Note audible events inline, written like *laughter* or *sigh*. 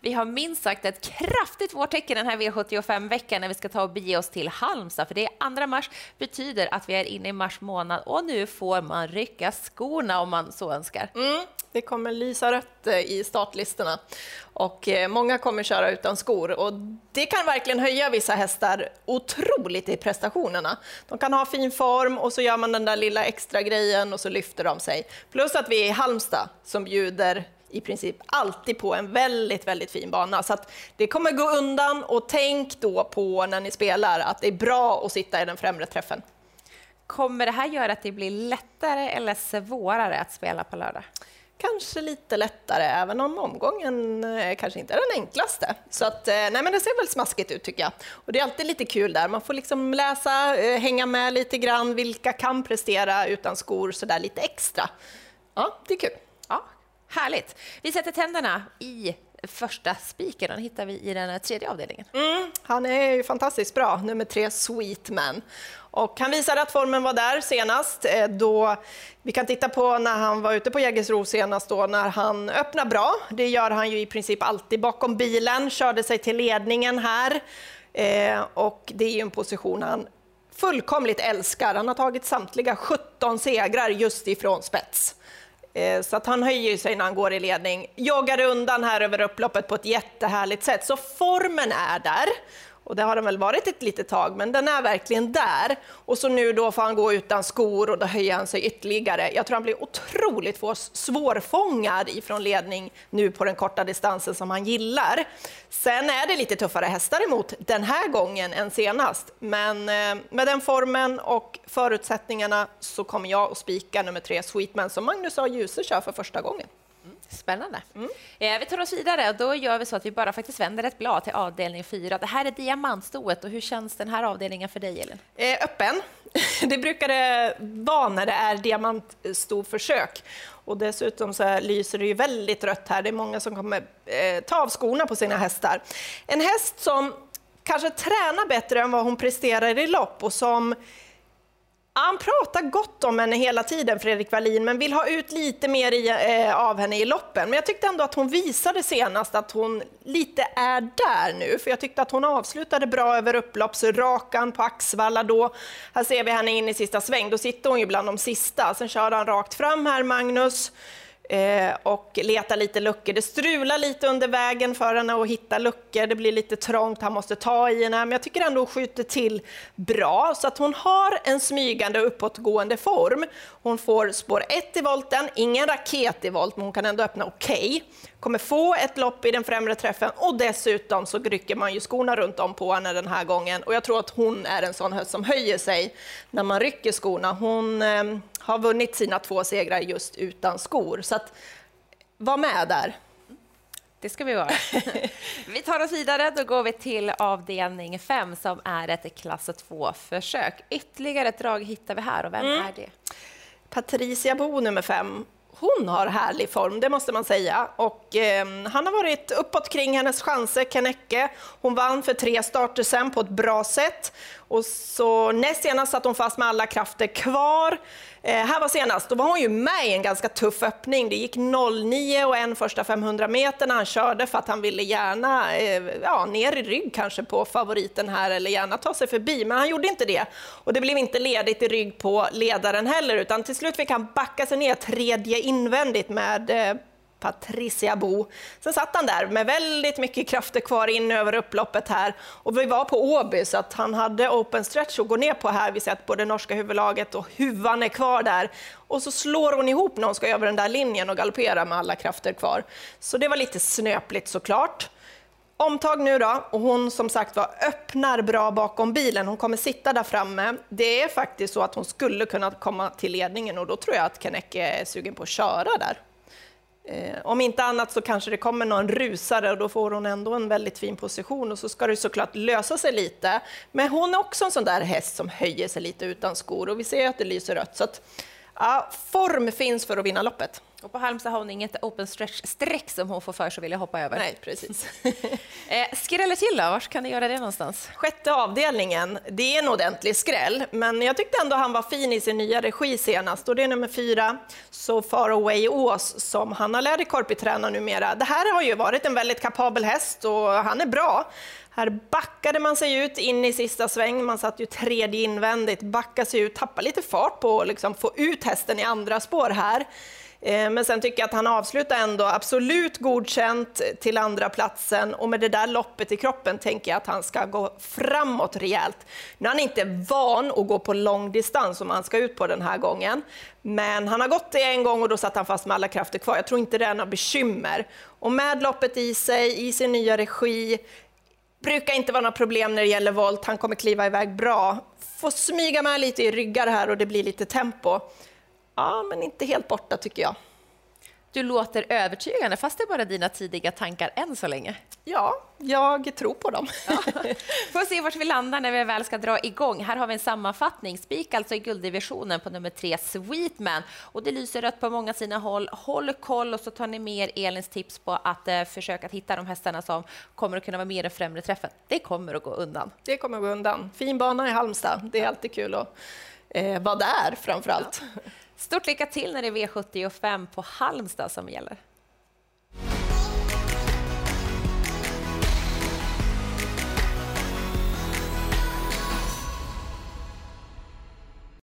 Vi har minst sagt ett kraftigt vårtecken den här V75-veckan när vi ska ta och bege oss till Halmstad, för det är 2 mars, betyder att vi är inne i mars månad och nu får man rycka skorna om man så önskar. Mm, det kommer lysa rött eh, i startlistorna och eh, många kommer köra utan skor och det kan verkligen höja vissa hästar otroligt i prestationerna. De kan ha fin form och så gör man den där lilla extra grejen och så lyfter de sig. Plus att vi är i Halmstad som bjuder i princip alltid på en väldigt, väldigt fin bana. Så det kommer gå undan och tänk då på när ni spelar att det är bra att sitta i den främre träffen. Kommer det här göra att det blir lättare eller svårare att spela på lördag? Kanske lite lättare, även om omgången eh, kanske inte är den enklaste. Så att, eh, nej men det ser väl smaskigt ut tycker jag. Och det är alltid lite kul där, man får liksom läsa, eh, hänga med lite grann, vilka kan prestera utan skor sådär lite extra. Ja, det är kul. Härligt. Vi sätter tänderna i första spiken, den hittar vi i den tredje avdelningen. Mm, han är ju fantastiskt bra, nummer tre, Sweetman. Och han visade att formen var där senast. Eh, då, vi kan titta på när han var ute på Jägersro senast, då, när han öppnar bra. Det gör han ju i princip alltid bakom bilen, körde sig till ledningen här. Eh, och det är ju en position han fullkomligt älskar. Han har tagit samtliga 17 segrar just ifrån spets. Eh, så att han höjer sig när han går i ledning. Joggar undan här över upploppet på ett jättehärligt sätt. Så formen är där. Och det har den väl varit ett litet tag, men den är verkligen där. Och så nu då får han gå utan skor och då höjer han sig ytterligare. Jag tror han blir otroligt svårfångad ifrån ledning nu på den korta distansen som han gillar. Sen är det lite tuffare hästar emot den här gången än senast, men eh, med den formen och förutsättningarna så kommer jag att spika nummer tre, Sweetman, som Magnus A. Djuse kör för första gången. Spännande. Mm. Eh, vi tar oss vidare och då gör vi så att vi bara faktiskt vänder ett blad till avdelning 4. Det här är diamantstoet och hur känns den här avdelningen för dig, Elin? Eh, öppen. *laughs* Det brukar det vara när det är diamantstoförsök. Och dessutom så lyser det ju väldigt rött här. Det är många som kommer eh, ta av skorna på sina hästar. En häst som kanske tränar bättre än vad hon presterar i lopp och som han pratar gott om henne hela tiden, Fredrik Wallin, men vill ha ut lite mer i, eh, av henne i loppen. Men jag tyckte ändå att hon visade senast att hon lite är där nu, för jag tyckte att hon avslutade bra över upploppsrakan på Axvalla då. Här ser vi henne in i sista sväng, då sitter hon ju bland de sista. Sen kör han rakt fram här, Magnus Eh, och letar lite luckor. Det strular lite under vägen för henne att hitta luckor. Det blir lite trångt, han måste ta i henne, men jag tycker ändå hon skjuter till bra så att hon har en smygande uppåtgående form. Hon får spår 1 i volten, ingen raket i volt, men hon kan ändå öppna okej. Okay kommer få ett lopp i den främre träffen och dessutom så rycker man ju skorna runt om på henne den här gången. Och jag tror att hon är en sån höst som höjer sig när man rycker skorna. Hon eh, har vunnit sina två segrar just utan skor. Så att, var med där. Det ska vi vara. *laughs* vi tar oss vidare. Då går vi till avdelning 5 som är ett klass 2-försök. Ytterligare ett drag hittar vi här och vem mm. är det? Patricia Bo nummer 5 hon har härlig form, det måste man säga. Och, eh, han har varit uppåt kring hennes chanser, Kennecke. Hon vann för tre starter sen på ett bra sätt. Och så näst senast satt hon fast med alla krafter kvar. Eh, här var senast, då var hon ju med i en ganska tuff öppning. Det gick 0,9 och en första 500 meter när han körde för att han ville gärna eh, ja, ner i rygg kanske på favoriten här eller gärna ta sig förbi, men han gjorde inte det. Och det blev inte ledigt i rygg på ledaren heller, utan till slut fick han backa sig ner tredje invändigt med eh, Patricia Bo. Sen satt han där med väldigt mycket krafter kvar in över upploppet här och vi var på Åby så att han hade open stretch att gå ner på här. Vi ser att både norska huvudlaget och huvan är kvar där och så slår hon ihop när hon ska över den där linjen och galoppera med alla krafter kvar. Så det var lite snöpligt såklart. Omtag nu då, och hon som sagt var öppnar bra bakom bilen. Hon kommer sitta där framme. Det är faktiskt så att hon skulle kunna komma till ledningen och då tror jag att Kennecke är sugen på att köra där. Eh, om inte annat så kanske det kommer någon rusare och då får hon ändå en väldigt fin position och så ska det såklart lösa sig lite. Men hon är också en sån där häst som höjer sig lite utan skor och vi ser att det lyser rött. Så att, ja, form finns för att vinna loppet. Och på Halmstad har hon inget open stretch-streck som hon får för sig att vilja hoppa över. Nej, precis. *laughs* eh, skräller till då, var kan ni göra det någonstans? Sjätte avdelningen, det är en ordentlig skräll, men jag tyckte ändå han var fin i sin nya regi senast och det är nummer fyra, So Far Away Ås, som Hanna Läderkorpi tränar numera. Det här har ju varit en väldigt kapabel häst och han är bra. Här backade man sig ut in i sista sväng, man satt ju tredje invändigt, backade sig ut, tappade lite fart på att liksom få ut hästen i andra spår här. Eh, men sen tycker jag att han avslutar ändå absolut godkänt till andra platsen och med det där loppet i kroppen tänker jag att han ska gå framåt rejält. Nu är han inte van att gå på lång distans om han ska ut på den här gången. Men han har gått det en gång och då satt han fast med alla krafter kvar. Jag tror inte det är några bekymmer. Och med loppet i sig, i sin nya regi, brukar inte vara några problem när det gäller volt. Han kommer kliva iväg bra. Får smyga med lite i ryggar här och det blir lite tempo ja, men inte helt borta tycker jag. Du låter övertygande, fast det är bara dina tidiga tankar än så länge. Ja, jag tror på dem. Ja. *laughs* Får se vart vi landar när vi väl ska dra igång. Här har vi en sammanfattning. Spik alltså i gulddivisionen på nummer tre, Sweetman. Och det lyser rött på många sina håll. Håll koll och så tar ni med Elins tips på att eh, försöka att hitta de hästarna som kommer att kunna vara med i den främre träffen. Det kommer att gå undan. Det kommer att gå undan. Fin bana i Halmstad. Det är alltid kul att eh, vara där framför allt. Ja. Stort lycka till när det är V75 på Halmstad som gäller.